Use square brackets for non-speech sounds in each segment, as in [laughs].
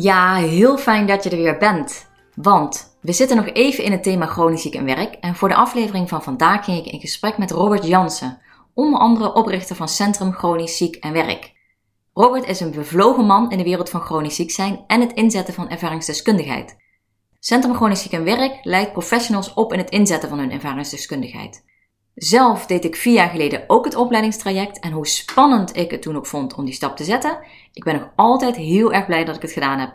Ja, heel fijn dat je er weer bent. Want we zitten nog even in het thema chronisch ziek en werk. En voor de aflevering van vandaag ging ik in gesprek met Robert Jansen, onder andere oprichter van Centrum Chronisch Ziek en Werk. Robert is een bevlogen man in de wereld van chronisch ziek zijn en het inzetten van ervaringsdeskundigheid. Centrum Chronisch Ziek en Werk leidt professionals op in het inzetten van hun ervaringsdeskundigheid. Zelf deed ik vier jaar geleden ook het opleidingstraject en hoe spannend ik het toen ook vond om die stap te zetten, ik ben nog altijd heel erg blij dat ik het gedaan heb.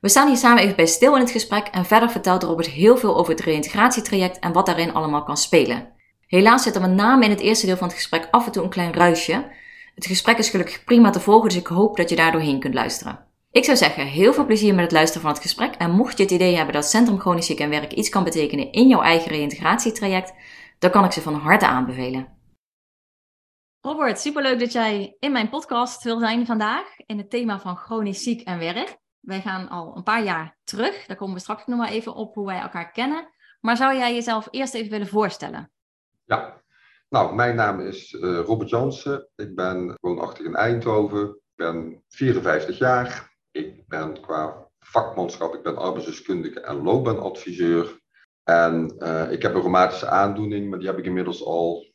We staan hier samen even bij stil in het gesprek en verder vertelt Robert heel veel over het reïntegratietraject en wat daarin allemaal kan spelen. Helaas zit er met name in het eerste deel van het gesprek af en toe een klein ruisje. Het gesprek is gelukkig prima te volgen, dus ik hoop dat je daar doorheen kunt luisteren. Ik zou zeggen, heel veel plezier met het luisteren van het gesprek. En mocht je het idee hebben dat Centrum Chronisch Ziek en Werk iets kan betekenen in jouw eigen reïntegratietraject, dan kan ik ze van harte aanbevelen. Robert, superleuk dat jij in mijn podcast wil zijn vandaag in het thema van chronisch ziek en werk. Wij gaan al een paar jaar terug, daar komen we straks nog maar even op hoe wij elkaar kennen. Maar zou jij jezelf eerst even willen voorstellen? Ja, nou, mijn naam is uh, Robert Jansen. Ik ben woonachtig in Eindhoven. Ik ben 54 jaar. Ik ben qua vakmanschap, ik ben arbeidsdeskundige en loopbaanadviseur. En uh, ik heb een rheumatische aandoening, maar die heb ik inmiddels al,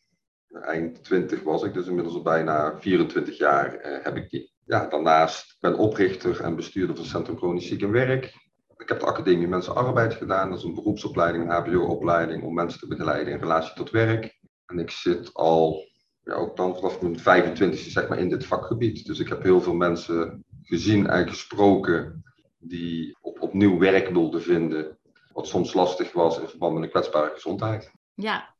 eind 20 was ik, dus inmiddels al bijna 24 jaar uh, heb ik die. Ja, daarnaast ben oprichter en bestuurder van Centrum Chronisch Ziek en Werk. Ik heb de Academie Mensen Arbeid gedaan. Dat is een beroepsopleiding, een HBO-opleiding om mensen te begeleiden in relatie tot werk. En ik zit al, ja, ook dan vanaf mijn 25e zeg maar in dit vakgebied. Dus ik heb heel veel mensen gezien en gesproken die op, opnieuw werk wilden vinden wat soms lastig was in verband met een kwetsbare gezondheid. Ja.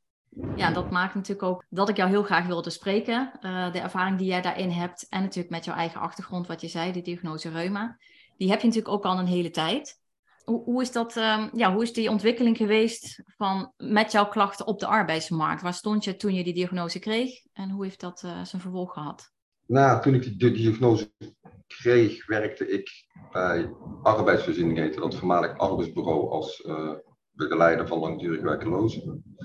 Ja, dat maakt natuurlijk ook dat ik jou heel graag wilde spreken. Uh, de ervaring die jij daarin hebt en natuurlijk met jouw eigen achtergrond, wat je zei, de diagnose reuma. Die heb je natuurlijk ook al een hele tijd. Hoe, hoe is, dat, uh, ja, hoe is die ontwikkeling geweest van, met jouw klachten op de arbeidsmarkt? Waar stond je toen je die diagnose kreeg en hoe heeft dat uh, zijn vervolg gehad? Nou, toen ik de diagnose kreeg, werkte ik bij arbeidsvoorziening, dat voormalig arbeidsbureau, als uh, begeleider van langdurig werkelozen.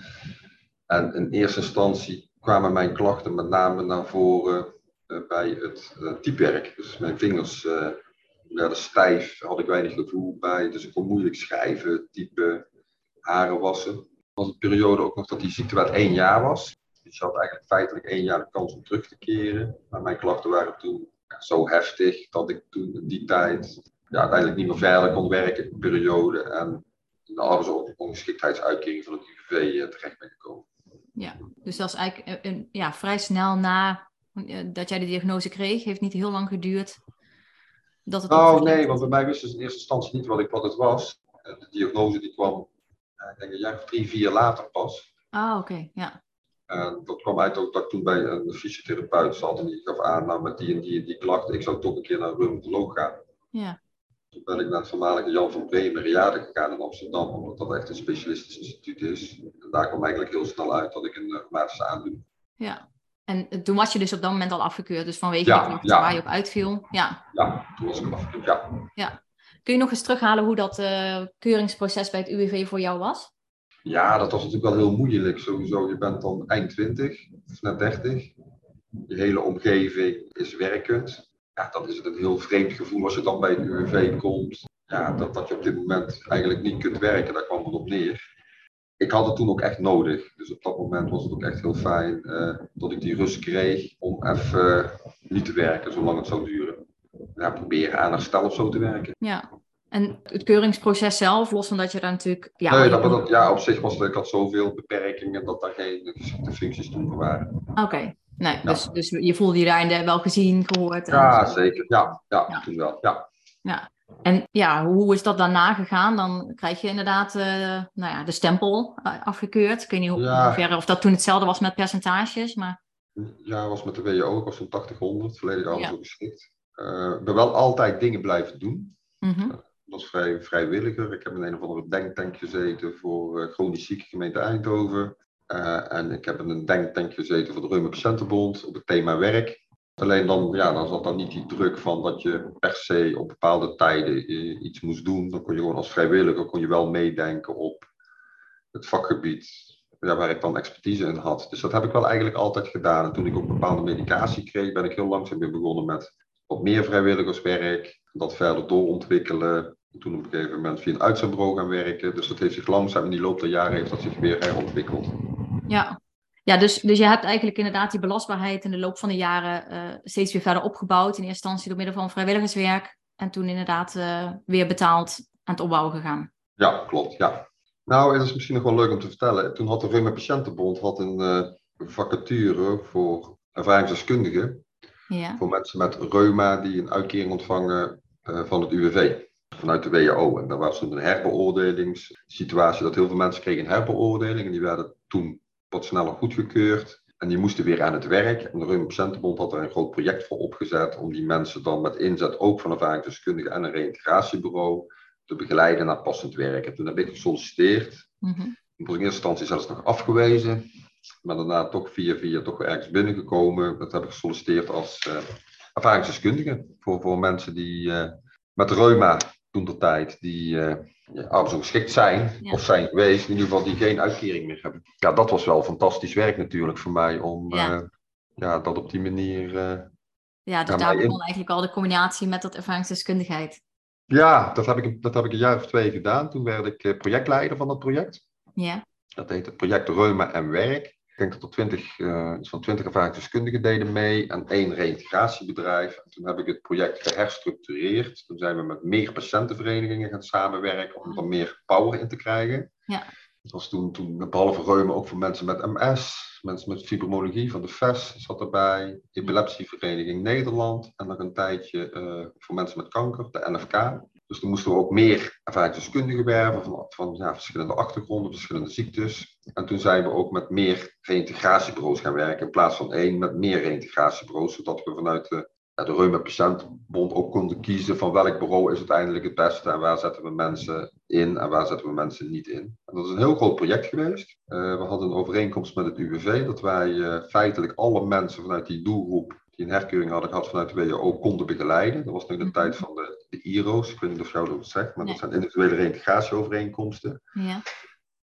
En in eerste instantie kwamen mijn klachten met name naar voren uh, bij het uh, typewerk. Dus mijn vingers werden stijf, had ik weinig gevoel bij, dus ik kon moeilijk schrijven, typen, haren wassen. Het was een periode ook nog dat die ziekte wel één jaar was. Dus je had eigenlijk feitelijk één jaar de kans om terug te keren. Maar mijn klachten waren toen zo heftig dat ik toen in die tijd ja, uiteindelijk niet meer verder kon werken in periode. En in de arbeidsongeschiktheidsuitkering van het UWV terecht ben gekomen. Ja, dus dat is eigenlijk een, ja, vrij snel na dat jij de diagnose kreeg. Heeft niet heel lang geduurd. Dat het oh nee, want bij mij wisten ze in eerste instantie niet wat, ik, wat het was. De diagnose die kwam, ik denk een jaar of drie, vier later pas. Ah, oké, ja. En dat kwam uit ook dat ik toen bij een fysiotherapeut zat en die gaf aan, nou met die en die, die klachten, ik zou toch een keer naar een reumatoloog gaan. Ja. Toen ben ik naar het voormalige Jan van Bremen Riade gegaan in Amsterdam, omdat dat echt een specialistisch instituut is. En daar kwam eigenlijk heel snel uit dat ik een rheumatische aandoening Ja, en toen was je dus op dat moment al afgekeurd, dus vanwege ja, klachten ja. waar je op uitviel. Ja, ja toen was ik afgekeurd, ja. ja. Kun je nog eens terughalen hoe dat uh, keuringsproces bij het UWV voor jou was? Ja, dat was natuurlijk wel heel moeilijk. Sowieso, je bent dan eind 20 of net 30. Je hele omgeving is werkend. Ja, dan is het een heel vreemd gevoel als je dan bij het UWV komt. Ja, dat, dat je op dit moment eigenlijk niet kunt werken, daar kwam het op neer. Ik had het toen ook echt nodig. Dus op dat moment was het ook echt heel fijn uh, dat ik die rust kreeg om even niet te werken, zolang het zou duren. Ja, proberen aan herstel of zo te werken. Ja, en het keuringsproces zelf, los van dat je daar natuurlijk... Ja, nee, dat, dat, ja op zich was het, ik had zoveel beperkingen dat daar geen geschikte functies toen voor waren. Oké, okay. nee, ja. dus, dus je voelde je daarin wel gezien, gehoord? Ja, zeker. Ja, ja, ja, toen wel, ja. ja. En ja, hoe is dat daarna gegaan? Dan krijg je inderdaad uh, nou ja, de stempel afgekeurd. Ik weet niet hoe, ja. ver, of dat toen hetzelfde was met percentages, maar... Ja, was met de WO ook, was zo'n 80-100, volledig alles ja. geschikt. Uh, ik ben wel altijd dingen blijven doen. Mm -hmm. Was vrij, vrijwilliger. Ik heb in een of andere denktank gezeten voor uh, chronisch zieke gemeente Eindhoven. Uh, en ik heb in een denktank gezeten voor de Reuma Patiëntenbond op het thema werk. Alleen dan, ja, dan zat dan niet die druk van dat je per se op bepaalde tijden iets moest doen. Dan kon je gewoon als vrijwilliger kon je wel meedenken op het vakgebied waar ik dan expertise in had. Dus dat heb ik wel eigenlijk altijd gedaan. En toen ik ook bepaalde medicatie kreeg, ben ik heel langzaam weer begonnen met wat meer vrijwilligerswerk. Dat verder doorontwikkelen. Toen op een gegeven moment via een uitzendbureau gaan werken. Dus dat heeft zich langzaam in die loop der jaren heeft dat zich weer herontwikkeld. Ja, ja, dus, dus je hebt eigenlijk inderdaad die belastbaarheid in de loop van de jaren uh, steeds weer verder opgebouwd. In eerste instantie door middel van vrijwilligerswerk. En toen inderdaad uh, weer betaald aan het opbouwen gegaan. Ja, klopt. Ja. Nou, het is misschien nog wel leuk om te vertellen. Toen had de Reuma Patiëntenbond had een uh, vacature voor ervaringsdeskundigen. Ja. Voor mensen met reuma die een uitkering ontvangen van het UWV vanuit de WHO. En daar was toen een herbeoordelingssituatie, dat heel veel mensen kregen een herbeoordeling en die werden toen wat sneller goedgekeurd. En die moesten weer aan het werk. En de Reuma Patiëntenbond had er een groot project voor opgezet om die mensen dan met inzet ook van ervaringsdeskundigen en een reïntegratiebureau te begeleiden naar passend werk. En toen heb ik gesolliciteerd. Mm -hmm. In eerste instantie zelfs nog afgewezen. Maar daarna toch via via toch ergens binnengekomen. Dat heb ik gesolliciteerd als uh, ervaringsdeskundige. Voor, voor mensen die uh, met reuma toen de tijd, die uh, ja, geschikt zijn of zijn geweest, in ieder geval die geen uitkering meer hebben. Ja, dat was wel fantastisch werk natuurlijk voor mij om ja. Uh, ja dat op die manier. Uh, ja, dus daar begon eigenlijk al de combinatie met dat ervaringsdeskundigheid. Ja, dat heb, ik, dat heb ik een jaar of twee gedaan. Toen werd ik projectleider van dat project. Ja. Dat heet het project Reuma en Werk denk dat er twintig, uh, van twintig ervaringsdeskundigen deden mee en één reïntegratiebedrijf. En toen heb ik het project geherstructureerd. Toen zijn we met meer patiëntenverenigingen gaan samenwerken om er meer power in te krijgen. Ja. Dat was toen, toen behalve reuma ook voor mensen met MS, mensen met fibromologie van de FES zat erbij, Epilepsievereniging Nederland en nog een tijdje uh, voor mensen met kanker, de NFK. Dus toen moesten we ook meer ervaringsdeskundigen werven van, van verschillende achtergronden, verschillende ziektes. En toen zijn we ook met meer reïntegratiebureaus gaan werken in plaats van één, met meer reïntegratiebureaus, zodat we vanuit de, ja, de Patiëntenbond ook konden kiezen van welk bureau is uiteindelijk het beste en waar zetten we mensen in en waar zetten we mensen niet in. En dat is een heel groot project geweest. Uh, we hadden een overeenkomst met het UWV dat wij uh, feitelijk alle mensen vanuit die doelgroep die een herkeuring hadden gehad vanuit de WHO konden begeleiden. Dat was nog de mhm. tijd van de, de IRO's. Ik weet niet of jou dat zegt, maar dat zijn individuele reïntegratieovereenkomsten. Ja.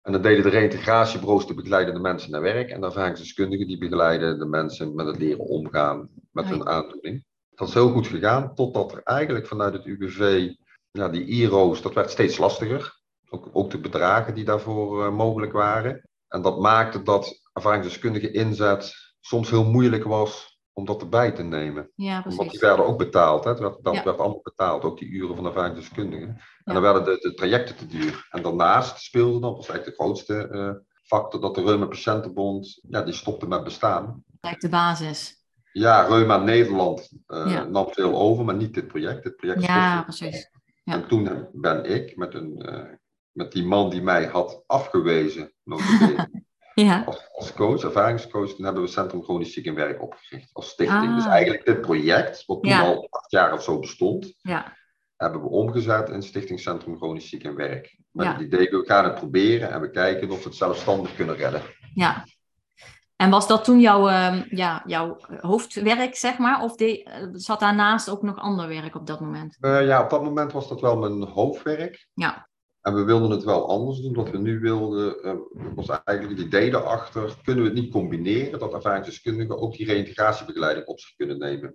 En dan deden de reïntegratiebureaus de begeleidende mensen naar werk. En de ervaringsdeskundigen die begeleiden de mensen met het leren omgaan met hun aandoening. Dat is heel goed gegaan, totdat er eigenlijk vanuit het UWV, ja, die IRO's, dat werd steeds lastiger. Ook, ook de bedragen die daarvoor uh, mogelijk waren. En dat maakte dat ervaringsdeskundige inzet soms heel moeilijk was om dat erbij te nemen. Ja, precies. Want die werden ook betaald. Hè? Dat, dat werd allemaal betaald, ook die uren van ervaringsdeskundigen. En ja. dan werden de, de, trajecten te duur. En daarnaast speelde, dat was eigenlijk de grootste uh, factor, dat de Reuma Patiëntenbond, ja, die stopte met bestaan. Eigenlijk de basis. Ja, Reuma Nederland uh, ja. nam veel over, maar niet dit project. Dit project ja, precies. Ja. En toen ben ik met, een, uh, met die man die mij had afgewezen, [laughs] ja. als, als, coach, ervaringscoach, toen hebben we Centrum Chronisch Ziek en Werk opgericht als stichting. Dus ah. Dus eigenlijk dit project, wat toen al acht jaar of zo bestond, ja. hebben we omgezet in Stichting Centrum Chronisch Ziek en Werk. Met het idee, we gaan het proberen en we kijken of we het zelfstandig kunnen redden. Ja. En was dat toen jouw, uh, ja, jouw hoofdwerk, zeg maar? Of de, uh, zat daarnaast ook nog ander werk op dat moment? Uh, ja, op dat moment was dat wel mijn hoofdwerk. Ja. En we wilden het wel anders doen. Wat we nu wilden, uh, was eigenlijk het idee daarachter, kunnen we het niet combineren, dat ervaringsdeskundigen ook die reïntegratiebegeleiding op zich kunnen nemen.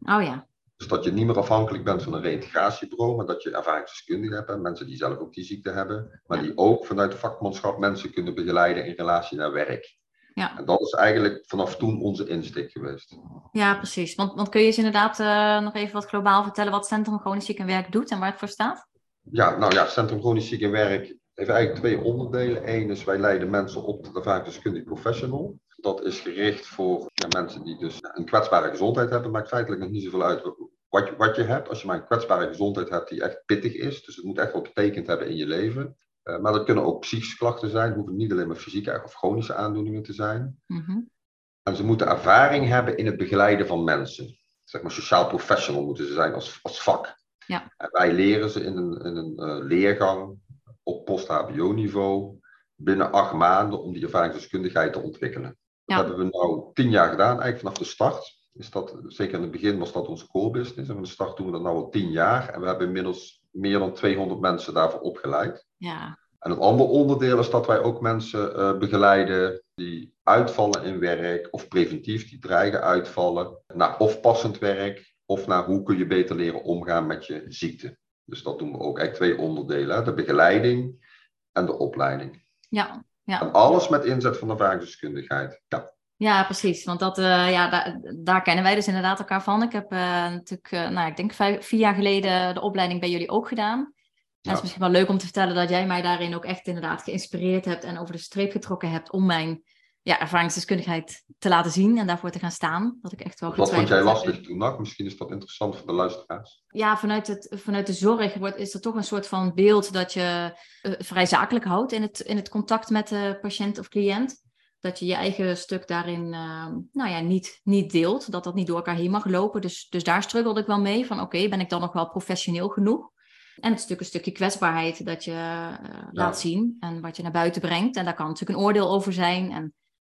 Oh ja. Dus dat je niet meer afhankelijk bent van een reïntegratiebureau, maar dat je ervaringsdeskundigen hebt, mensen die zelf ook die ziekte hebben, maar die ook vanuit het vakmanschap mensen kunnen begeleiden in relatie naar werk. Ja. En dat is eigenlijk vanaf toen onze insteek geweest. Ja, precies. Want, want kun je eens inderdaad uh, nog even wat globaal vertellen wat Centrum Chronisch Ziek en Werk doet en waar het voor staat? Ja, nou ja, Centrum Chronisch Ziek en Werk heeft eigenlijk twee onderdelen. Eén is wij leiden mensen op tot ervaringsdeskundig professional. Dat is gericht voor ja, mensen die dus een kwetsbare gezondheid hebben. Maakt feitelijk nog niet zoveel uit wat je, wat je hebt. Als je maar een kwetsbare gezondheid hebt die echt pittig is. Dus het moet echt wel betekend hebben in je leven. Uh, maar dat kunnen ook psychische klachten zijn. Het hoeven niet alleen maar fysieke of chronische aandoeningen te zijn. Mhm. En ze moeten ervaring hebben in het begeleiden van mensen. Zeg maar sociaal professional moeten ze zijn als, als vak. Ja. En wij leren ze in een, in een uh, leergang op post-HBO-niveau binnen acht maanden om die ervaringsdeskundigheid te ontwikkelen. Dat hebben we nou tien jaar gedaan, eigenlijk vanaf de start. Is dat, zeker in het begin was dat onze core business. En van de start doen we dat nu al tien jaar. En we hebben inmiddels meer dan 200 mensen daarvoor opgeleid. Ja. En het andere onderdeel is dat wij ook mensen eh, begeleiden die uitvallen in werk of preventief, die dreigen uitvallen, naar of passend werk of naar hoe kun je beter leren omgaan met je ziekte. Dus dat doen we ook eigenlijk twee onderdelen, hè? de begeleiding en de opleiding. Ja. Ja. En alles met inzet van ervaringsdeskundigheid. Ja. Ja, precies. Want dat, eh, ja, daar, daar kennen wij dus inderdaad elkaar van. Ik heb eh, natuurlijk, eh, nou, ik denk vijf, vier jaar geleden de opleiding bij jullie ook gedaan. En het is misschien wel leuk om te vertellen dat jij mij daarin ook echt inderdaad geïnspireerd hebt en over de streep getrokken hebt om mijn ja, ervaringsdeskundigheid te laten zien en daarvoor te gaan staan. Dat ik echt wel Wat vond jij lastig toen nog? Misschien is dat interessant voor de luisteraars. Ja, vanuit, het, vanuit de zorg wordt, is er toch een soort van beeld dat je eh, vrij zakelijk houdt in het, in het contact met de patiënt of cliënt. Dat je je eigen stuk daarin eh, nou ja, niet, niet deelt, dat dat niet door elkaar heen mag lopen. Dus, dus daar struggelde ik wel mee, van oké, ben ik dan nog wel professioneel genoeg? En het stuk een stukje kwetsbaarheid dat je eh, laat zien en wat je naar buiten brengt. En daar kan natuurlijk een oordeel over zijn. En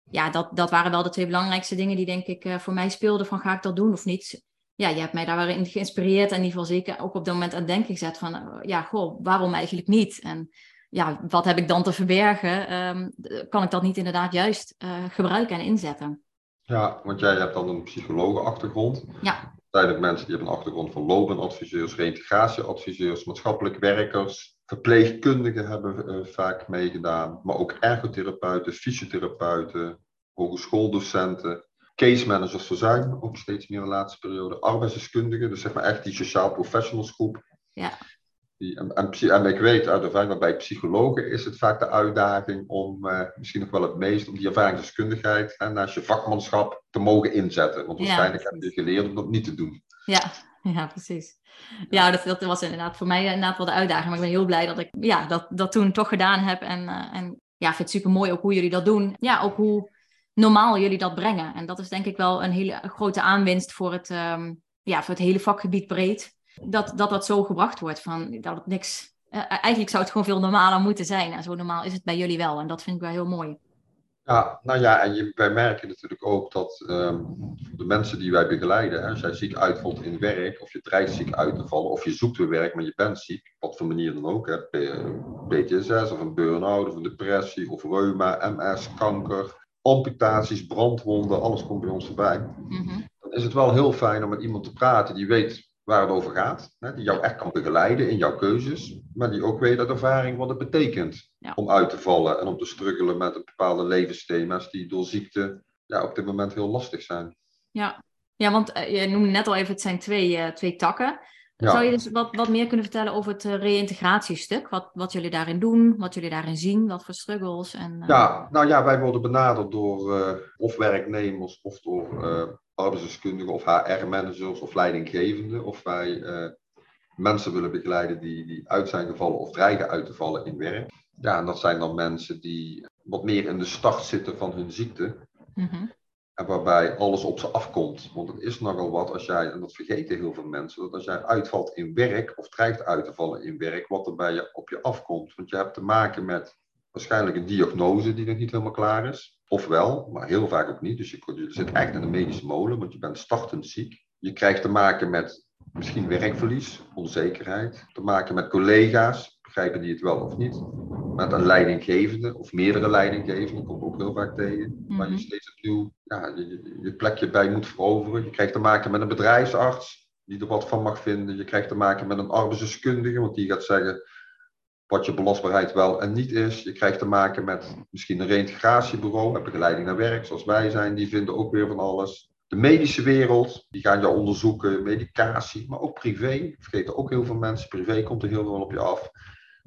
ja, dat, dat waren wel de twee belangrijkste dingen die denk ik eh, voor mij speelden van ga ik dat doen of niet? ja, je hebt mij daar in geïnspireerd en in ieder geval zeker ook op dat moment aan het denken gezet van, eh, ja, goh, waarom eigenlijk niet? En ja, wat heb ik dan te verbergen? Ehm, kan ik dat niet inderdaad juist eh, gebruiken en inzetten? Ja, want jij hebt dan een psychologenachtergrond. Ja. Ook mensen die hebben een achtergrond van loopbaanadviseurs, reïntegratieadviseurs, maatschappelijk werkers, verpleegkundigen hebben eh, vaak meegedaan, maar ook ergotherapeuten, fysiotherapeuten, hogeschooldocenten, case managers zijn ook steeds meer de laatste periode, arbeidsdeskundigen, dus zeg maar echt die sociaal professionals groep. Ja. Die, en, en, ik weet uit ervaring, maar bij psychologen is het vaak de uitdaging om eh, misschien nog wel het meest om die ervaringsdeskundigheid hè, naast je vakmanschap te mogen inzetten. Want Ja, waarschijnlijk heb je precies. geleerd om dat niet te doen. Ja, [laughs] ja precies. Ja, dat, dat was inderdaad voor mij inderdaad wel de uitdaging. Maar ik ben heel blij dat ik ja, dat, dat toen toch gedaan heb. En, eh, en ja, ik vind het super mooi ook hoe jullie dat doen. Ja, ook hoe normaal jullie dat brengen. En dat is denk ik wel een hele grote aanwinst voor het, ehm, ja, voor het hele vakgebied breed. Dat, dat dat zo gebracht wordt. Van, dat het niks, eh, eigenlijk zou het gewoon veel normaler moeten zijn. En zo normaal is het bij jullie wel. En dat vind ik wel heel mooi. Ja, nou ja, en je, wij merken natuurlijk ook dat ehm, de mensen die wij begeleiden, hè, als jij ziek uitvalt in werk, of je dreigt ziek uit te vallen, of je zoekt weer werk, maar je bent ziek, wat voor manier dan ook, hè, PTSS of een burn-out of een depressie of reuma, MS, kanker, amputaties, brandwonden, alles komt bij ons voorbij. Mhm. Dan is het wel heel fijn om met iemand te praten die weet waar het over gaat, hè, die jou echt kan begeleiden in jouw keuzes, maar die ook weet uit ervaring wat het betekent Ja. om uit te vallen en om te struggelen met bepaalde levensthema's die door ziekte ja, op dit moment heel lastig zijn. Ja. ja, want eh, je noemde net al even, het zijn twee, eh, twee takken. Ja. Zou je dus wat, wat meer kunnen vertellen over het eh, reïntegratiestuk? Wat, wat jullie daarin doen, wat jullie daarin zien, wat voor struggles? En, Ja, nou ja, wij worden benaderd door of werknemers of door arbeidsdeskundigen of HR-managers of leidinggevenden. Of wij eh, mensen willen begeleiden die, die uit zijn gevallen of dreigen uit te vallen in werk. Ja, en dat zijn dan mensen die wat meer in de start zitten van hun ziekte. mhm. En waarbij alles op ze afkomt. Want het is nogal wat als jij, en dat vergeten heel veel mensen, dat als jij uitvalt in werk of dreigt uit te vallen in werk, wat er bij je op je afkomt. Want je hebt te maken met waarschijnlijk een diagnose die nog niet helemaal klaar is. Ofwel, maar heel vaak ook niet. Dus je, je zit echt in de medische molen, want je bent startend ziek. Je krijgt te maken met misschien werkverlies, onzekerheid. Te maken met collega's, begrijpen die het wel of niet. Met een leidinggevende of meerdere leidinggevenden, komt ook heel vaak tegen. Waar je Mhm. steeds opnieuw ja, je- je plekje bij moet veroveren. Je krijgt te maken met een bedrijfsarts die er wat van mag vinden. Je krijgt te maken met een arbeidsdeskundige, want die gaat zeggen wat je belastbaarheid wel en niet is. Je krijgt te maken met misschien een reïntegratiebureau, een begeleiding naar werk, zoals wij zijn. Die vinden ook weer van alles. De medische wereld, die gaan jou onderzoeken, medicatie, maar ook privé. Vergeten ook heel veel mensen. Privé komt er heel veel op je af.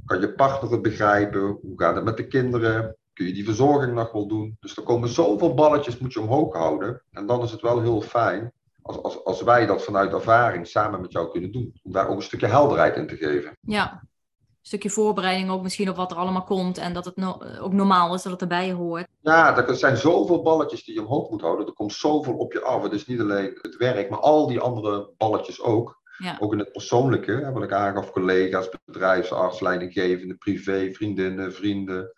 Kan je partner het begrijpen? Hoe gaat het met de kinderen? Kun je die verzorging nog wel doen? Dus er komen zoveel balletjes, moet je omhoog houden. En dan is het wel heel fijn als, als, als wij dat vanuit ervaring samen met jou kunnen doen, om daar ook een stukje helderheid in te geven. Ja, stukje voorbereiding ook misschien op wat er allemaal komt en dat het no ook normaal is dat het erbij hoort. Ja, er zijn zoveel balletjes die je omhoog moet houden. Er komt zoveel op je af. Het is niet alleen het werk, maar al die andere balletjes ook. Ja. Ook in het persoonlijke, wat ik aangaf, collega's, bedrijfsarts, leidinggevende, privé, vriendinnen, vrienden,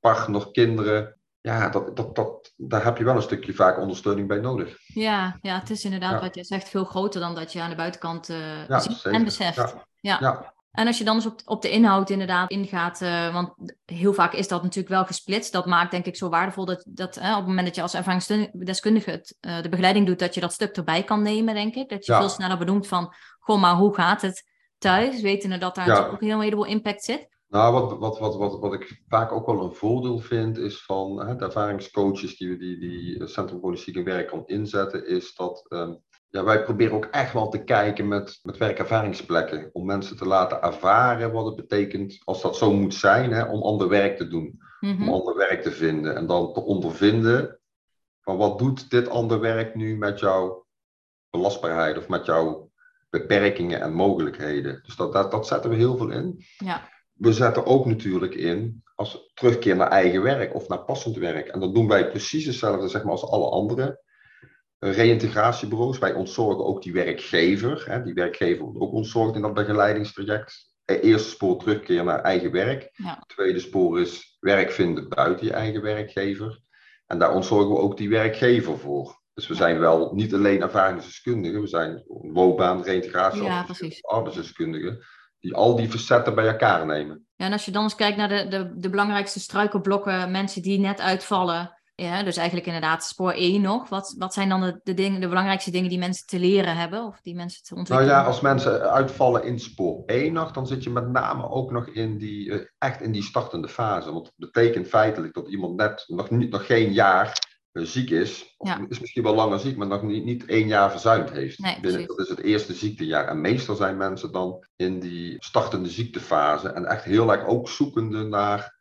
partner, kinderen. Ja, dat, dat, dat, daar heb je wel een stukje vaak ondersteuning bij nodig. Ja, ja het is inderdaad wat je zegt veel groter dan dat je aan de buitenkant uh, ziet en beseft. ja. En als je dan eens op, op de inhoud inderdaad ingaat, uh, want heel vaak is dat natuurlijk wel gesplitst. Dat maakt denk ik zo waardevol dat, dat op het moment dat je als ervaringsdeskundige het, uh, de begeleiding doet, dat je dat stuk erbij kan nemen, denk ik. Dat je veel sneller benoemt van, goh, maar hoe gaat het thuis? Wetende dat daar ja. ook een heel heleboel impact zit. Nou, wat, wat, wat, wat, wat ik vaak ook wel een voordeel vind, is van hè, de ervaringscoaches die, die, die Centrum Politiek en Werk kan inzetten, is dat um, ja, wij proberen ook echt wel te kijken met, met werkervaringsplekken. Om mensen te laten ervaren wat het betekent, als dat zo moet zijn, hè, om ander werk te doen. Om mhm. ander werk te vinden. En dan te ondervinden van wat doet dit ander werk nu met jouw belastbaarheid of met jouw beperkingen en mogelijkheden. Dus dat, dat, dat zetten we heel veel in. Ja. We zetten ook natuurlijk in als terugkeer naar eigen werk of naar passend werk. En dat doen wij precies hetzelfde zeg maar, als alle anderen reïntegratiebureaus. Wij ontzorgen ook die werkgever. Hè. Die werkgever wordt ook ontzorgd in dat begeleidingstraject. Eh, eerste spoor terugkeer naar eigen werk. Ja. Tweede spoor is werk vinden buiten je eigen werkgever. En daar ontzorgen we ook die werkgever voor. Dus we zijn wel niet alleen ervaringsdeskundigen, we zijn loopbaan, reïntegratie, ja, arbeidsdeskundigen, die al die facetten bij elkaar nemen. Ja, en als je dan eens kijkt naar de, de, de belangrijkste struikelblokken, mensen die net uitvallen, ja, dus eigenlijk inderdaad spoor 1 nog. Wat, wat zijn dan de, de, dingen, de belangrijkste dingen die mensen te leren hebben of die mensen te ontwikkelen? Nou ja, als mensen uitvallen in spoor 1 nog, dan zit je met name ook nog in die, uh, echt in die startende fase. Want het betekent feitelijk dat iemand net nog, niet, nog geen jaar uh, ziek is. Of ja. is misschien wel langer ziek, maar nog niet, niet één jaar verzuimd heeft. Nee, Binnen, dat is het eerste ziektejaar. En meestal zijn mensen dan in die startende ziektefase en echt heel erg ook zoekende naar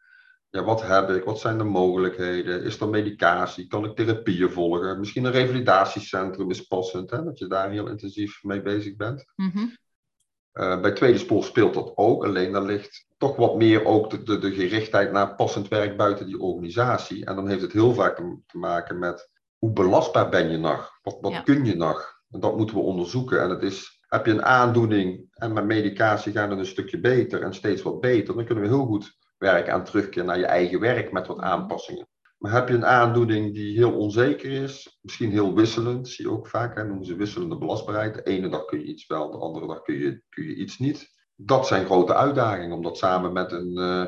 ja, wat heb ik? Wat zijn de mogelijkheden? Is er medicatie? Kan ik therapieën volgen? Misschien een revalidatiecentrum is passend, hè? dat je daar heel intensief mee bezig bent. Mm -hmm. uh, bij tweede spoor speelt dat ook, alleen daar ligt toch wat meer ook de, de, de, gerichtheid naar passend werk buiten die organisatie. En dan heeft het heel vaak te maken met hoe belastbaar ben je nog? Wat, wat Ja. kun je nog? En dat moeten we onderzoeken. En het is, heb je een aandoening en met medicatie gaat het een stukje beter en steeds wat beter, dan kunnen we heel goed werken aan terugkeer naar je eigen werk met wat aanpassingen. Maar heb je een aandoening die heel onzeker is, misschien heel wisselend, zie je ook vaak, hè, noemen ze wisselende belastbaarheid. De ene dag kun je iets wel, de andere dag kun je, kun je iets niet. Dat zijn grote uitdagingen, om dat samen met, een, eh,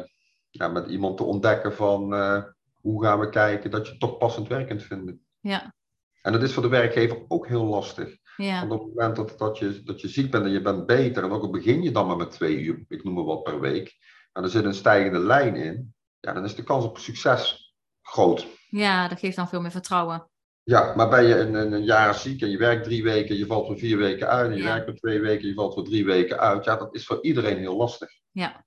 ja, met iemand te ontdekken van eh, hoe gaan we kijken dat je toch passend werk kunt vinden. Ja, En dat is voor de werkgever ook heel lastig. ja, Want op het moment dat, dat, je, dat je ziek bent en je bent beter, en ook al begin je dan maar met twee uur, ik noem maar wat per week, en er zit een stijgende lijn in, ja, dan is de kans op succes groot. ja, dat geeft dan veel meer vertrouwen. Ja, maar ben je een, een, een jaar ziek en je werkt drie weken, je valt voor vier weken uit, en je Ja. werkt voor twee weken, je valt voor drie weken uit, ja, dat is voor iedereen heel lastig. Ja,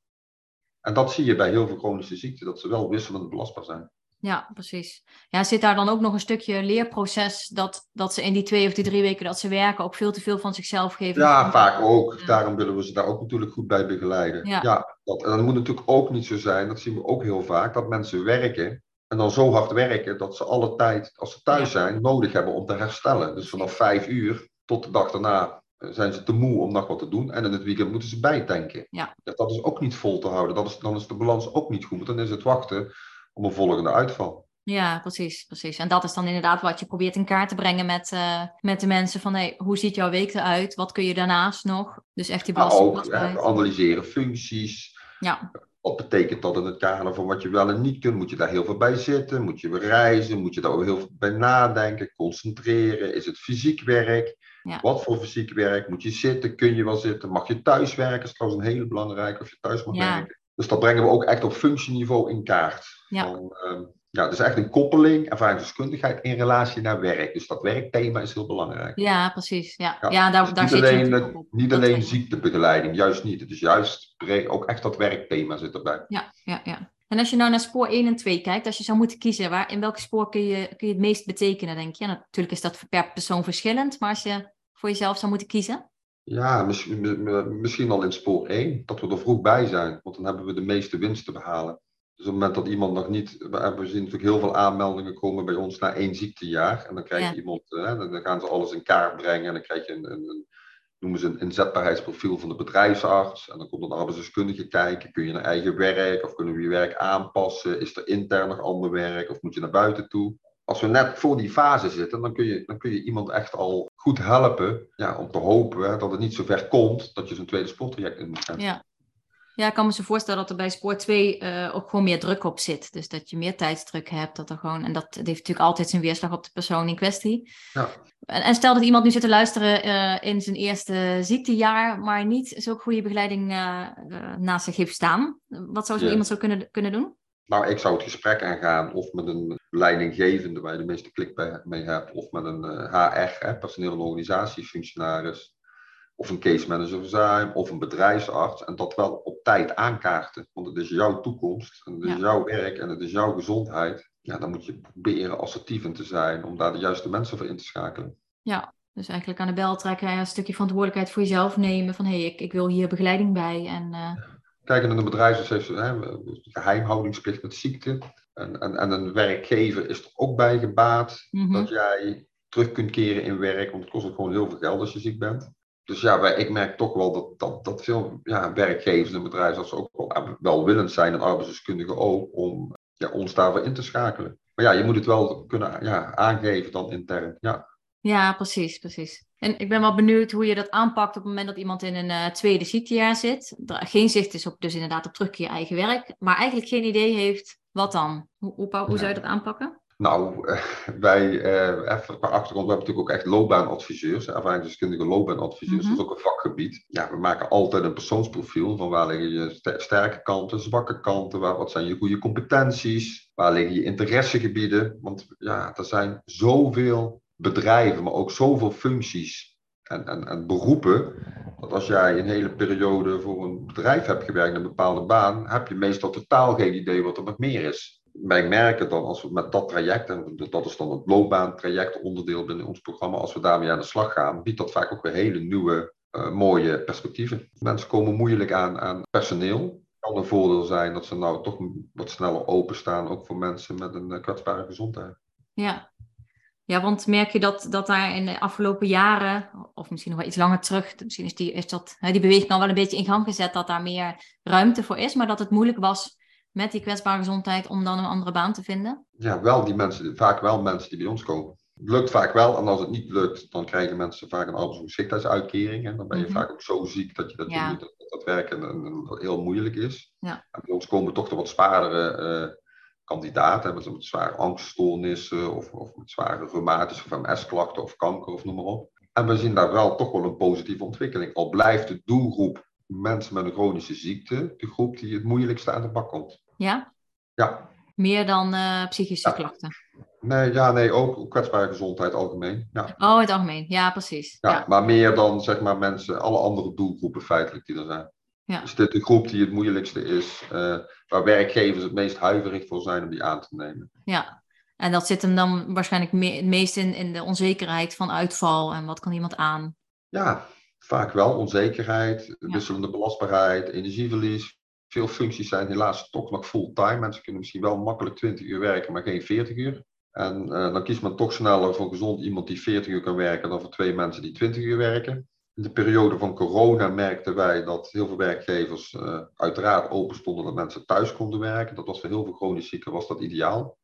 En dat zie je bij heel veel chronische ziekten, dat ze wel wisselend belastbaar zijn. ja, precies. Ja, zit daar dan ook nog een stukje leerproces dat, dat ze in die twee of die drie weken dat ze werken ook veel te veel van zichzelf geven? Ja, vaak ook. Ja. Daarom willen we ze daar ook natuurlijk goed bij begeleiden. Ja. Dat, en dat moet natuurlijk ook niet zo zijn, dat zien we ook heel vaak, dat mensen werken en dan zo hard werken dat ze alle tijd, als ze thuis Ja. zijn, nodig hebben om te herstellen. Dus vanaf vijf uur tot de dag daarna eh, zijn ze te moe om nog wat te doen. En in het weekend moeten ze bijtanken. Ja. Dat is ook niet vol te houden. Dat is, dan is de balans ook niet goed. Dan is het wachten op een volgende uitval. Ja, precies, precies. En dat is dan inderdaad wat je probeert in kaart te brengen met, eh, met de mensen van hey, hoe ziet jouw week eruit? Wat kun je daarnaast nog? Dus echt die ook hè, belastbaarheid. analyseren functies. Ja, Wat betekent dat in het kader van wat je wel en niet kunt? Moet je daar heel veel bij zitten? Moet je reizen? Moet je daar ook heel veel bij nadenken? Concentreren? Is het fysiek werk? Ja. Wat voor fysiek werk? Moet je zitten? Kun je wel zitten? Mag je thuis werken? Dat is trouwens een hele belangrijke, of je thuis mag Ja. werken. Dus dat brengen we ook echt op functieniveau in kaart. Ja. Van, ehm, ja, het is echt een koppeling, ervaringsdeskundigheid in relatie naar werk. Dus dat werkthema is heel belangrijk. ja precies. Ja, ja. Ja, daar, Dus daar niet zit alleen, op. niet Dat alleen ziektebegeleiding, juist niet. Het is juist ook echt dat werkthema zit erbij. Ja, ja, ja. En als je nou naar spoor 1 en 2 kijkt, als je zou moeten kiezen, waar, in welk spoor kun je, kun je het meest betekenen, denk je? natuurlijk is dat per persoon verschillend, maar als je voor jezelf zou moeten kiezen? Ja, misschien, misschien al in spoor 1, dat we er vroeg bij zijn, want dan hebben we de meeste winst te behalen. Dus op het moment dat iemand nog niet, we, hebben, zien natuurlijk heel veel aanmeldingen komen bij ons na één ziektejaar. En dan krijg je iemand, hè, dan gaan ze alles in kaart brengen en dan krijg je een, een, een noemen ze een inzetbaarheidsprofiel van de bedrijfsarts. En dan komt een arbeidsdeskundige kijken. Kun je naar eigen werk of kunnen we je werk aanpassen? Is er intern nog ander werk of moet je naar buiten toe? Als we net voor die fase zitten, dan kun je, dan kun je iemand echt al goed helpen ja, om te hopen hè, dat het niet zo ver komt dat je zo'n tweede sporttraject in moet gaan. Ja. Ja, ik kan me zo voorstellen dat er bij Sport 2 uh, ook gewoon meer druk op zit. Dus dat je meer tijdsdruk hebt. Dat er gewoon, en dat, heeft natuurlijk altijd zijn weerslag op de persoon in kwestie. Ja. En, en stel dat iemand nu zit te luisteren uh, in zijn eerste ziektejaar, maar niet zo'n goede begeleiding uh, naast zich heeft staan. Wat zou zo iemand zo kunnen, kunnen doen? Nou, ik zou het gesprek aangaan of met een leidinggevende waar je de meeste klik mee hebt, of met een HR, hè, personeel- en organisatiefunctionaris of een case manager zijn, of een bedrijfsarts. En dat wel op tijd aankaarten. Want het is jouw toekomst, en het is jouw werk en het is jouw gezondheid. Ja, dan moet je proberen assertief in te zijn om daar de juiste mensen voor in te schakelen. Ja, dus eigenlijk aan de bel trekken en een stukje verantwoordelijkheid voor jezelf nemen. Van hé, hey, ik, ik wil hier begeleiding bij. En, uh... Kijk, en een bedrijf heeft hè, geheimhoudingsplicht met ziekte. En, en, en een werkgever is er ook bij gebaat mhm. dat jij terug kunt keren in werk. Want het kost ook gewoon heel veel geld als je ziek bent dus ja, wij, ik merk toch wel dat, dat, dat veel ja, werkgevers en bedrijven ze ook wel, wel willend zijn en arbeidsdeskundigen ook om ja, ons daarvoor in te schakelen. Maar ja, je moet het wel kunnen ja, aangeven dan intern. Ja. ja, precies, precies. En ik ben wel benieuwd hoe je dat aanpakt op het moment dat iemand in een uh, tweede ziektejaar zit. Er geen zicht is op, dus inderdaad op terugkeer eigen werk, maar eigenlijk geen idee heeft wat dan. Hoe, hoe, hoe zou je dat aanpakken? Nou, wij, uh, even qua achtergrond, we hebben natuurlijk ook echt loopbaanadviseurs, ervaringsdeskundige loopbaanadviseurs, mm dat is ook een vakgebied. Ja, we maken altijd een persoonsprofiel van waar liggen je sterke kanten, zwakke kanten, waar, wat zijn je goede competenties, waar liggen je interessegebieden. Want ja, er zijn zoveel bedrijven, maar ook zoveel functies en, en, en beroepen, dat als jij een hele periode voor een bedrijf hebt gewerkt, een bepaalde baan, heb je meestal totaal geen idee wat er nog meer is wij merken dan als we met dat traject, en dat is dan het loopbaantraject onderdeel binnen ons programma, als we daarmee aan de slag gaan, biedt dat vaak ook weer hele nieuwe, uh, mooie perspectieven. Mensen komen moeilijk aan aan personeel. Het kan een voordeel zijn dat ze nou toch wat sneller openstaan, ook voor mensen met een uh, kwetsbare gezondheid. Ja. Ja, want merk je dat, dat daar in de afgelopen jaren, of misschien nog wel iets langer terug, misschien is die, is dat, die beweging al wel een beetje in gang gezet, dat daar meer ruimte voor is, maar dat het moeilijk was met die kwetsbare gezondheid om dan een andere baan te vinden? Ja, wel die mensen, vaak wel mensen die bij ons komen. Het lukt vaak wel, en als het niet lukt, dan krijgen mensen vaak een arbeidsongeschiktheidsuitkering. En dan ben je mhm. vaak ook zo ziek dat je dat, ja. niet, dat, dat werken heel moeilijk is. Ja. En bij ons komen toch de wat zwaardere uh, kandidaten, met, met zware angststoornissen of, of met zware reumatische of MS-klachten of kanker of noem maar op. En we zien daar wel toch wel een positieve ontwikkeling. Al blijft de doelgroep mensen met een chronische ziekte de groep die het moeilijkste aan de bak komt. Ja? Ja. Meer dan uh, psychische klachten? Nee, ja, nee, ook kwetsbare gezondheid algemeen. Ja. Oh, het algemeen. Ja, precies. Ja, Maar meer dan zeg maar mensen, alle andere doelgroepen feitelijk die er zijn. Ja. Is dit de groep die het moeilijkste is, uh, waar werkgevers het meest huiverig voor zijn om die aan te nemen? Ja, en dat zit hem dan waarschijnlijk me het meest in, in de onzekerheid van uitval en wat kan iemand aan? Ja, vaak wel onzekerheid, wisselende belastbaarheid, energieverlies, veel functies zijn helaas toch nog fulltime. Mensen kunnen misschien wel makkelijk 20 uur werken, maar geen 40 uur. En uh, dan kiest men toch sneller voor gezond iemand die 40 uur kan werken dan voor twee mensen die 20 uur werken. In de periode van corona merkten wij dat heel veel werkgevers uh, uiteraard open stonden dat mensen thuis konden werken. Dat was voor heel veel chronisch zieken was dat ideaal.